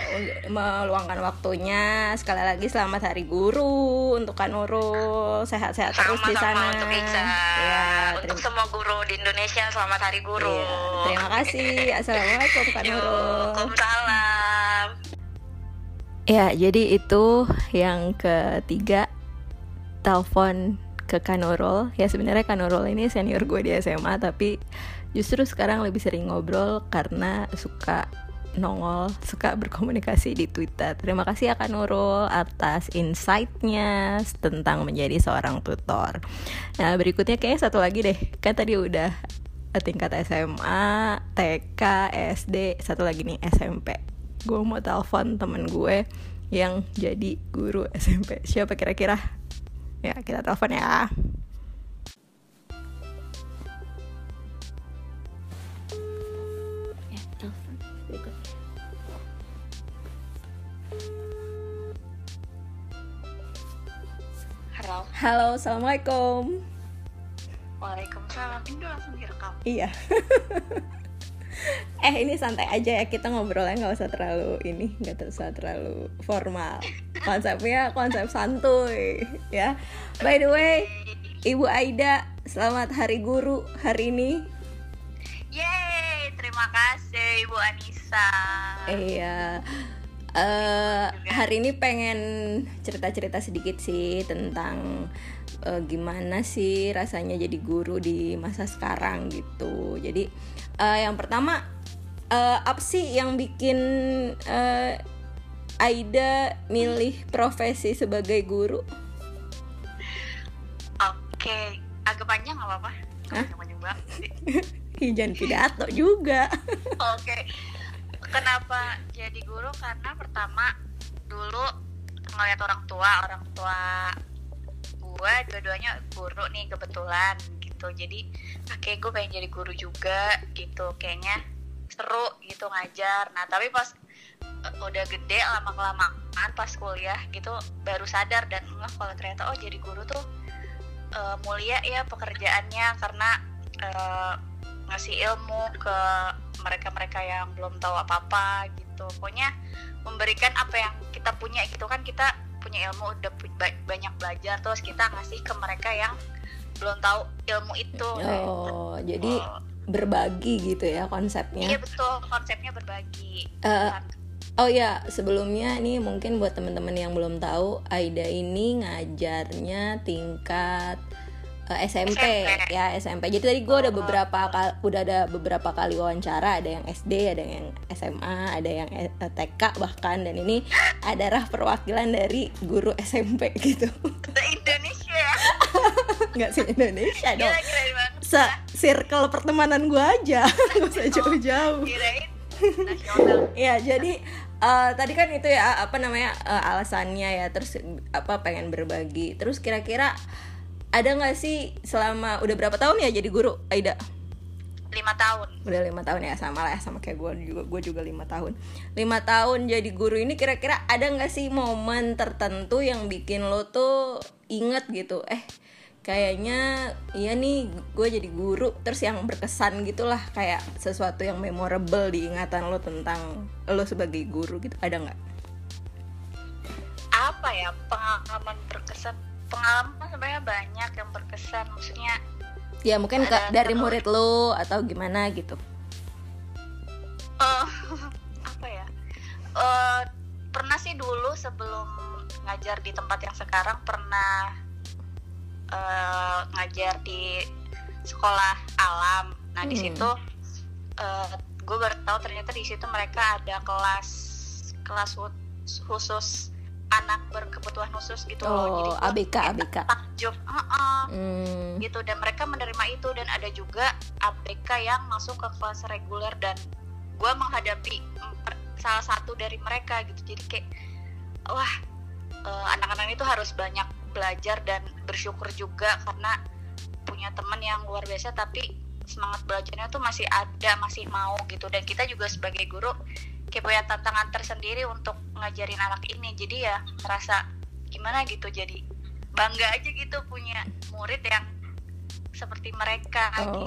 [SPEAKER 1] meluangkan waktunya. Sekali lagi selamat Hari Guru untuk Kak Nurul. Sehat-sehat terus di sana.
[SPEAKER 4] untuk Ica
[SPEAKER 1] Ya,
[SPEAKER 4] untuk
[SPEAKER 1] terima,
[SPEAKER 4] semua guru di Indonesia selamat hari guru
[SPEAKER 1] iya. terima kasih. Assalamualaikum Kak Nurul.
[SPEAKER 4] Waalaikumsalam
[SPEAKER 1] Ya, jadi itu yang ketiga telepon ke Kanurul. Ya sebenarnya Kanurul ini senior gue di SMA, tapi justru sekarang lebih sering ngobrol karena suka nongol, suka berkomunikasi di Twitter. Terima kasih ya Kanurul atas insight-nya tentang menjadi seorang tutor. Nah berikutnya kayaknya satu lagi deh, kan tadi udah tingkat SMA, TK, SD, satu lagi nih SMP gue mau telepon temen gue yang jadi guru SMP siapa kira-kira? Ya kita telepon ya. Ya, telepon.
[SPEAKER 4] Halo.
[SPEAKER 1] Halo assalamualaikum.
[SPEAKER 4] Waalaikumsalam. Langsung
[SPEAKER 1] iya. Eh ini santai aja ya kita ngobrolnya nggak usah terlalu ini nggak usah terlalu formal. Konsepnya konsep santuy ya. By the way ibu Aida selamat hari guru hari ini.
[SPEAKER 4] Yeay, terima kasih Ibu Anissa.
[SPEAKER 1] Iya. eh hari ini pengen cerita-cerita sedikit sih tentang eh, gimana sih rasanya jadi guru di masa sekarang gitu. Jadi eh, yang pertama eh, apa sih yang bikin eh, Aida milih profesi sebagai guru?
[SPEAKER 4] Oke, agak panjang nggak apa-apa? Panjang banget.
[SPEAKER 1] Hujan pidato juga.
[SPEAKER 4] Oke, kenapa jadi guru? Karena pertama dulu ngeliat orang tua, orang tua gue dua-duanya guru nih kebetulan gitu. Jadi oke gue pengen jadi guru juga gitu. Kayaknya seru gitu ngajar. Nah tapi pas eh, udah gede lama kelamaan pas kuliah gitu baru sadar dan ngeh kalau ternyata oh jadi guru tuh eh, mulia ya pekerjaannya karena eh, ngasih ilmu ke mereka-mereka yang belum tahu apa-apa gitu pokoknya memberikan apa yang kita punya gitu kan kita punya ilmu udah banyak belajar terus kita ngasih ke mereka yang belum tahu ilmu itu.
[SPEAKER 1] Oh, jadi berbagi gitu ya
[SPEAKER 3] iya
[SPEAKER 1] konsepnya
[SPEAKER 3] betul konsepnya berbagi.
[SPEAKER 1] Eh, oh ya sebelumnya nih mungkin buat teman-teman yang belum tahu Aida ini ngajarnya tingkat eh, SMP,
[SPEAKER 3] SMP.
[SPEAKER 1] ya SMP jadi tadi gue udah beberapa kali udah ada beberapa kali wawancara. Ada yang SD ada yang SMA ada yang eh, TK bahkan. Dan ini adalah perwakilan dari guru SMP gitu.
[SPEAKER 3] Indonesia.
[SPEAKER 1] Nggak sih Indonesia dong. se circle pertemanan gue aja. Nggak usah jauh-jauh.
[SPEAKER 3] kirain nasional.
[SPEAKER 1] Ya jadi eh, tadi kan itu ya apa namanya eh, alasannya ya. Terus apa pengen berbagi. Terus kira-kira ada nggak sih selama udah berapa tahun ya jadi guru Aida?
[SPEAKER 3] Lima tahun.
[SPEAKER 1] Udah lima tahun ya sama lah ya sama kayak gue juga gue juga lima tahun. Lima tahun jadi guru ini kira-kira ada nggak sih momen tertentu yang bikin lo tuh inget gitu? Eh kayaknya iya nih gue jadi guru terus yang berkesan gitulah kayak sesuatu yang memorable di ingatan lo tentang lo sebagai guru gitu ada nggak?
[SPEAKER 3] Apa ya pengalaman berkesan pengalaman sebenarnya banyak yang berkesan maksudnya
[SPEAKER 1] ya mungkin ke, dari
[SPEAKER 3] terus.
[SPEAKER 1] murid lo atau gimana gitu
[SPEAKER 3] eh apa ya Eh, pernah sih dulu sebelum ngajar di tempat yang sekarang pernah eh, ngajar di sekolah alam nah di
[SPEAKER 1] Hmm.
[SPEAKER 3] situ gue baru tahu ternyata di situ mereka ada kelas kelas hu- khusus anak berkebutuhan khusus gitu loh.
[SPEAKER 1] Oh
[SPEAKER 3] gua
[SPEAKER 1] ABK ABK
[SPEAKER 3] takjub Heeh.
[SPEAKER 1] hmm.
[SPEAKER 3] gitu. Dan mereka menerima itu. Dan ada juga ABK yang masuk ke kelas reguler. Dan gue menghadapi salah satu dari mereka gitu. Jadi kayak wah eh, anak-anak itu harus banyak belajar dan bersyukur juga karena punya teman yang luar biasa. Tapi semangat belajarnya tuh masih ada masih mau gitu. Dan kita juga sebagai guru kayak punya tantangan tersendiri untuk ngajarin anak ini jadi ya merasa gimana gitu jadi bangga aja gitu punya murid yang seperti mereka
[SPEAKER 1] Oh.
[SPEAKER 3] gitu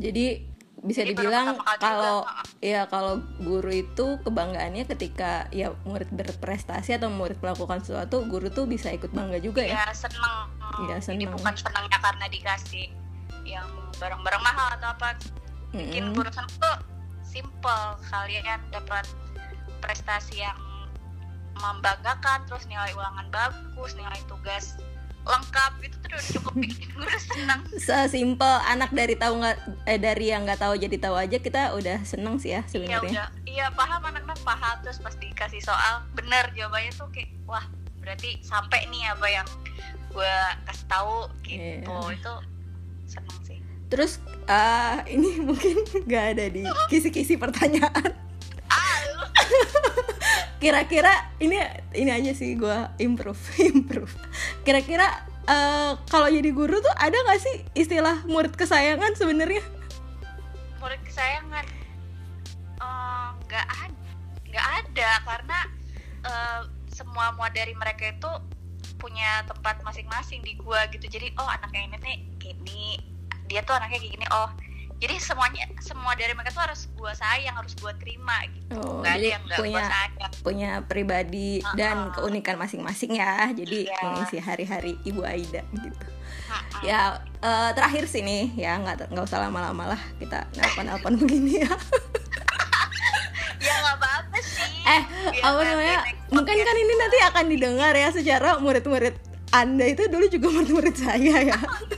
[SPEAKER 1] jadi bisa
[SPEAKER 3] Jadi
[SPEAKER 1] dibilang
[SPEAKER 3] juga,
[SPEAKER 1] kalau
[SPEAKER 3] heeh.
[SPEAKER 1] ya kalau guru itu kebanggaannya ketika ya murid berprestasi atau murid melakukan sesuatu guru tuh bisa ikut bangga juga ya
[SPEAKER 3] ya seneng jadi
[SPEAKER 1] seneng.
[SPEAKER 3] bukan senangnya karena dikasih yang barang-barang mahal atau apa bikin
[SPEAKER 1] Mm-mm.
[SPEAKER 3] guru seneng tuh simple. Kalian dapat prestasi yang membanggakan terus nilai ulangan bagus nilai tugas lengkap. Itu tuh udah cukup bikin guru seneng
[SPEAKER 1] sesimpel anak dari tahu nggak eh dari yang nggak tahu jadi tahu aja kita udah seneng sih ya
[SPEAKER 3] iya
[SPEAKER 1] sebenarnya.
[SPEAKER 3] udah. Iya paham anak-anak paham. Terus pas dikasih soal bener jawabannya tuh kayak wah berarti sampai nih apa yang gue kasih tahu gitu.
[SPEAKER 1] Iya.
[SPEAKER 3] itu seneng sih
[SPEAKER 1] terus ah ini mungkin nggak ada di kisi-kisi pertanyaan. Kira-kira ini ini aja sih gua improve improve. Kira-kira eh, kalau jadi guru tuh ada nggak sih istilah murid kesayangan sebenarnya?
[SPEAKER 3] Murid kesayangan? Eh, nggak ada nggak ada karena eh, semua murid dari mereka itu punya tempat masing-masing di gua gitu. Jadi oh anaknya ini nih gini dia tuh anaknya kayak gini oh jadi semuanya semua dari mereka tuh harus gua sayang harus gua terima gitu.
[SPEAKER 1] Oh,
[SPEAKER 3] nggak ada
[SPEAKER 1] jadi
[SPEAKER 3] yang
[SPEAKER 1] punya-
[SPEAKER 3] sayang.
[SPEAKER 1] punya pribadi dan
[SPEAKER 3] Uh-uh.
[SPEAKER 1] keunikan masing-masing ya jadi
[SPEAKER 3] Iya.
[SPEAKER 1] mengisi hari-hari ibu Aida gitu.
[SPEAKER 3] Mm-mm.
[SPEAKER 1] ya eh, terakhir sih nih ya nggak nggak usah lama-lama lah kita nelpon nelpon begini ya.
[SPEAKER 3] Ya nggak apa-apa sih.
[SPEAKER 1] Eh
[SPEAKER 3] Biar
[SPEAKER 1] apa namanya mungkin kan ini nanti akan didengar ya secara murid-murid anda itu dulu juga murid-murid saya ya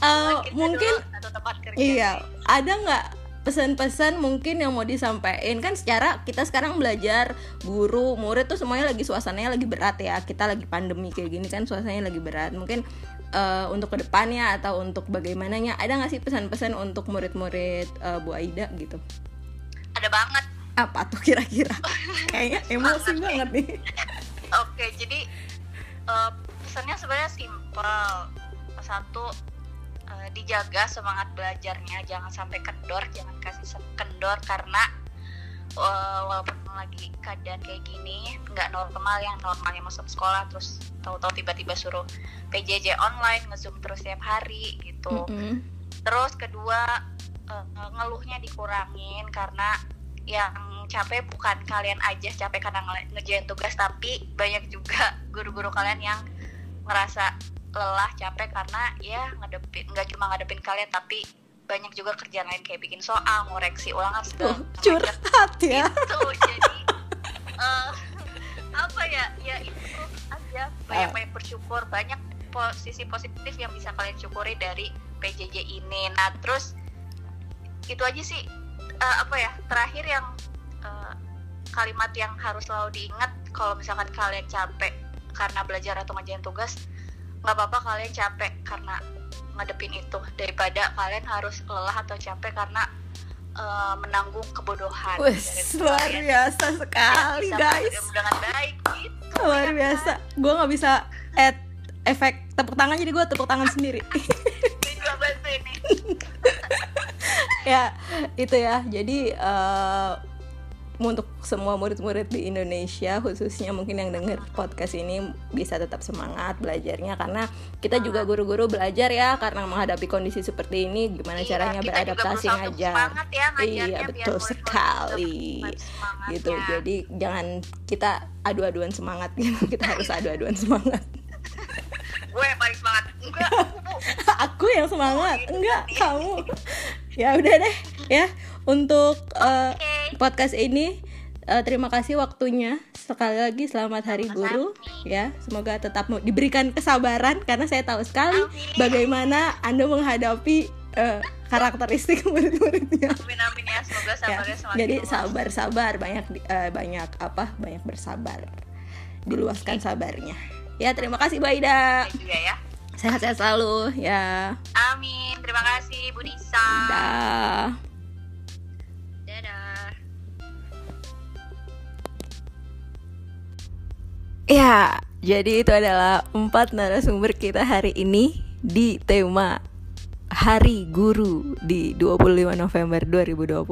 [SPEAKER 3] Kita
[SPEAKER 1] mungkin
[SPEAKER 3] dulu tempat kerja.
[SPEAKER 1] iya ada nggak pesan-pesan mungkin yang mau disampaikan? Kan secara kita sekarang belajar guru murid tuh semuanya lagi suasananya lagi berat ya. Kita lagi pandemi kayak gini kan suasananya lagi berat. Mungkin eh, untuk ke depannya atau untuk bagaimananya ada nggak sih pesan-pesan untuk murid-murid eh, Bu Aida gitu?
[SPEAKER 3] Ada banget.
[SPEAKER 1] Apa tuh kira-kira? Kayaknya emosi banget nih.
[SPEAKER 3] Oke, jadi eh, pesannya sebenarnya simpel. Satu, eh, dijaga semangat belajarnya, jangan sampai kendor, jangan kasih kendor karena eh, walaupun lagi keadaan kayak gini, nggak normal yang normalnya masuk sekolah terus tahu-tahu tiba-tiba suruh PJJ online, ngezoom terus setiap hari gitu.
[SPEAKER 1] Mm-mm.
[SPEAKER 3] Terus kedua eh, ngeluhnya dikurangin karena yang capek bukan kalian aja capek karena ngerjain tugas tapi banyak juga guru-guru kalian yang ngerasa lelah capek karena ya ngadepin nggak cuma ngadepin kalian tapi
[SPEAKER 4] banyak juga kerjaan lain kayak bikin soal ngoreksi ulangan segala
[SPEAKER 1] Oh, curhat ya.
[SPEAKER 4] Itu jadi eh, apa ya ya itu aja. Banyak banyak bersyukur banyak posisi positif yang bisa kalian syukuri dari PJJ ini. Nah terus itu aja sih eh, apa ya terakhir yang eh, kalimat yang harus selalu diingat kalau misalkan kalian capek karena belajar atau ngerjain tugas nggak apa-apa kalian capek karena ngadepin itu. Daripada kalian harus lelah atau capek karena eh, menanggung kebodohan.
[SPEAKER 1] Wes, luar biasa sekali
[SPEAKER 4] bisa
[SPEAKER 1] guys.
[SPEAKER 4] dengan baik gitu
[SPEAKER 1] luar
[SPEAKER 4] ya
[SPEAKER 1] biasa. Gue nggak bisa add efek tepuk tangan jadi gue tepuk tangan sendiri.
[SPEAKER 4] Kan?
[SPEAKER 1] Ya itu ya. Jadi eh, untuk semua murid-murid di Indonesia khususnya mungkin yang denger podcast ini bisa tetap semangat belajarnya. Karena kita juga guru-guru belajar ya karena menghadapi kondisi seperti ini gimana
[SPEAKER 4] Iya,
[SPEAKER 1] caranya beradaptasi ngajar.
[SPEAKER 4] semangat ya
[SPEAKER 1] iya betul sekali. gitu. jadi jangan kita adu-aduan semangat gitu. Kita harus adu-aduan semangat.
[SPEAKER 4] Gue yang paling semangat. Enggak aku,
[SPEAKER 1] yang semangat.
[SPEAKER 4] Gitu
[SPEAKER 1] enggak kamu. Ya udah deh ya. Untuk eh,
[SPEAKER 4] Oke.
[SPEAKER 1] Podcast ini eh, terima kasih waktunya. Sekali lagi selamat hari guru ya. Semoga tetap diberikan kesabaran karena saya tahu sekali
[SPEAKER 4] Amin.
[SPEAKER 1] bagaimana anda menghadapi eh, karakteristik murid-muridnya.
[SPEAKER 4] Amin amin ya. Semoga
[SPEAKER 1] ya
[SPEAKER 4] sabarnya semakin
[SPEAKER 1] jadi
[SPEAKER 4] luas.
[SPEAKER 1] sabar sabar. Banyak eh, banyak apa banyak bersabar. Diluaskan sabarnya. Ya terima kasih Bu Aida
[SPEAKER 4] juga ya.
[SPEAKER 1] Sehat-sehat selalu ya.
[SPEAKER 4] Amin. Terima kasih Bu Nisa.
[SPEAKER 1] Dah Ya, jadi itu adalah empat narasumber kita hari ini di tema Hari Guru di 25 November 2020.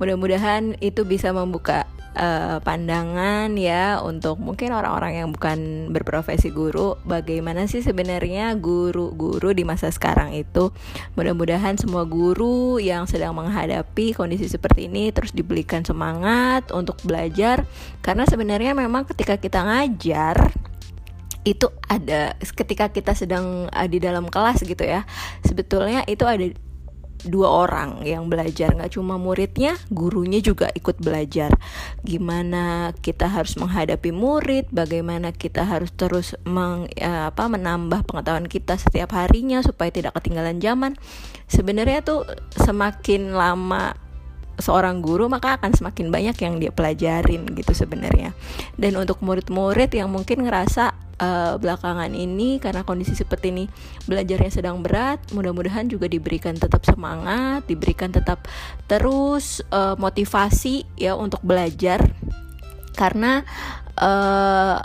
[SPEAKER 1] Mudah-mudahan itu bisa membuka eh, pandangan ya untuk mungkin orang-orang yang bukan berprofesi guru, bagaimana sih sebenarnya guru-guru di masa sekarang itu. Mudah-mudahan semua guru yang sedang menghadapi kondisi seperti ini terus diberikan semangat untuk belajar karena sebenarnya memang ketika kita ngajar itu ada ketika kita sedang uh, di dalam kelas gitu ya sebetulnya itu ada dua orang yang belajar. Nggak cuma muridnya gurunya juga ikut belajar. Gimana kita harus menghadapi murid bagaimana kita harus terus meng, ya, apa menambah pengetahuan kita setiap harinya supaya tidak ketinggalan zaman. Sebenarnya tuh semakin lama seorang guru maka akan semakin banyak yang dia pelajarin gitu sebenarnya. Dan untuk murid-murid yang mungkin ngerasa eh, belakangan ini karena kondisi seperti ini belajarnya sedang berat mudah-mudahan juga diberikan tetap semangat diberikan tetap terus eh, motivasi ya untuk belajar. Karena eh,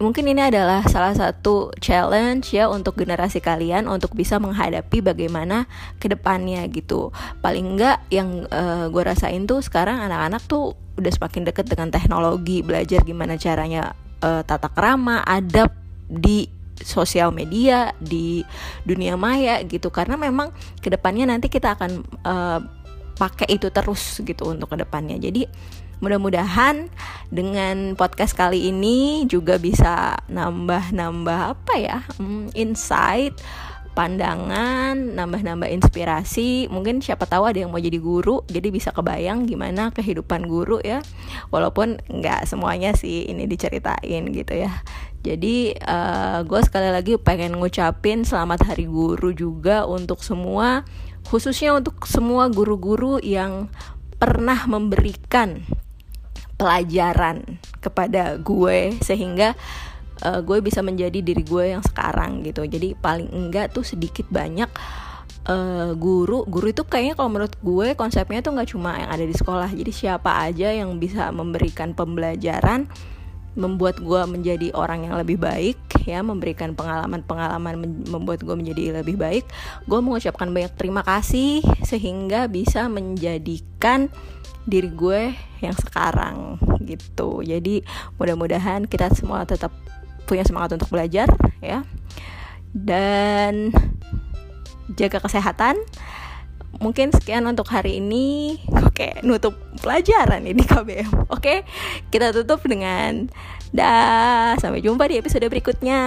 [SPEAKER 1] mungkin ini adalah salah satu challenge ya untuk generasi kalian untuk bisa menghadapi bagaimana ke depannya gitu. Paling enggak yang gue rasain tuh sekarang anak-anak tuh udah semakin deket dengan teknologi belajar gimana caranya eh, tata krama adab di sosial media di dunia maya gitu. Karena memang ke depannya nanti kita akan eh, pakai itu terus gitu untuk ke depannya jadi mudah-mudahan dengan podcast kali ini juga bisa nambah-nambah apa ya hmm, insight pandangan nambah-nambah inspirasi. Mungkin siapa tahu ada yang mau jadi guru jadi bisa kebayang gimana kehidupan guru ya. Walaupun nggak semuanya sih ini diceritain gitu ya. Jadi uh, gue sekali lagi pengen ngucapin selamat hari guru juga untuk semua khususnya untuk semua guru-guru yang pernah memberikan pelajaran kepada gue sehingga uh, gue bisa menjadi diri gue yang sekarang gitu. Jadi paling enggak tuh sedikit banyak uh, guru guru itu kayaknya kalau menurut gue konsepnya tuh nggak cuma yang ada di sekolah. Jadi siapa aja yang bisa memberikan pembelajaran membuat gue menjadi orang yang lebih baik ya memberikan pengalaman-pengalaman membuat gue menjadi lebih baik gue mengucapkan banyak terima kasih sehingga bisa menjadikan diri gue yang sekarang gitu. Jadi mudah-mudahan kita semua tetap punya semangat untuk belajar ya. Dan jaga kesehatan. Mungkin sekian untuk hari ini. Oke nutup pelajaran ini KBM oke kita tutup dengan dah. Sampai jumpa di episode berikutnya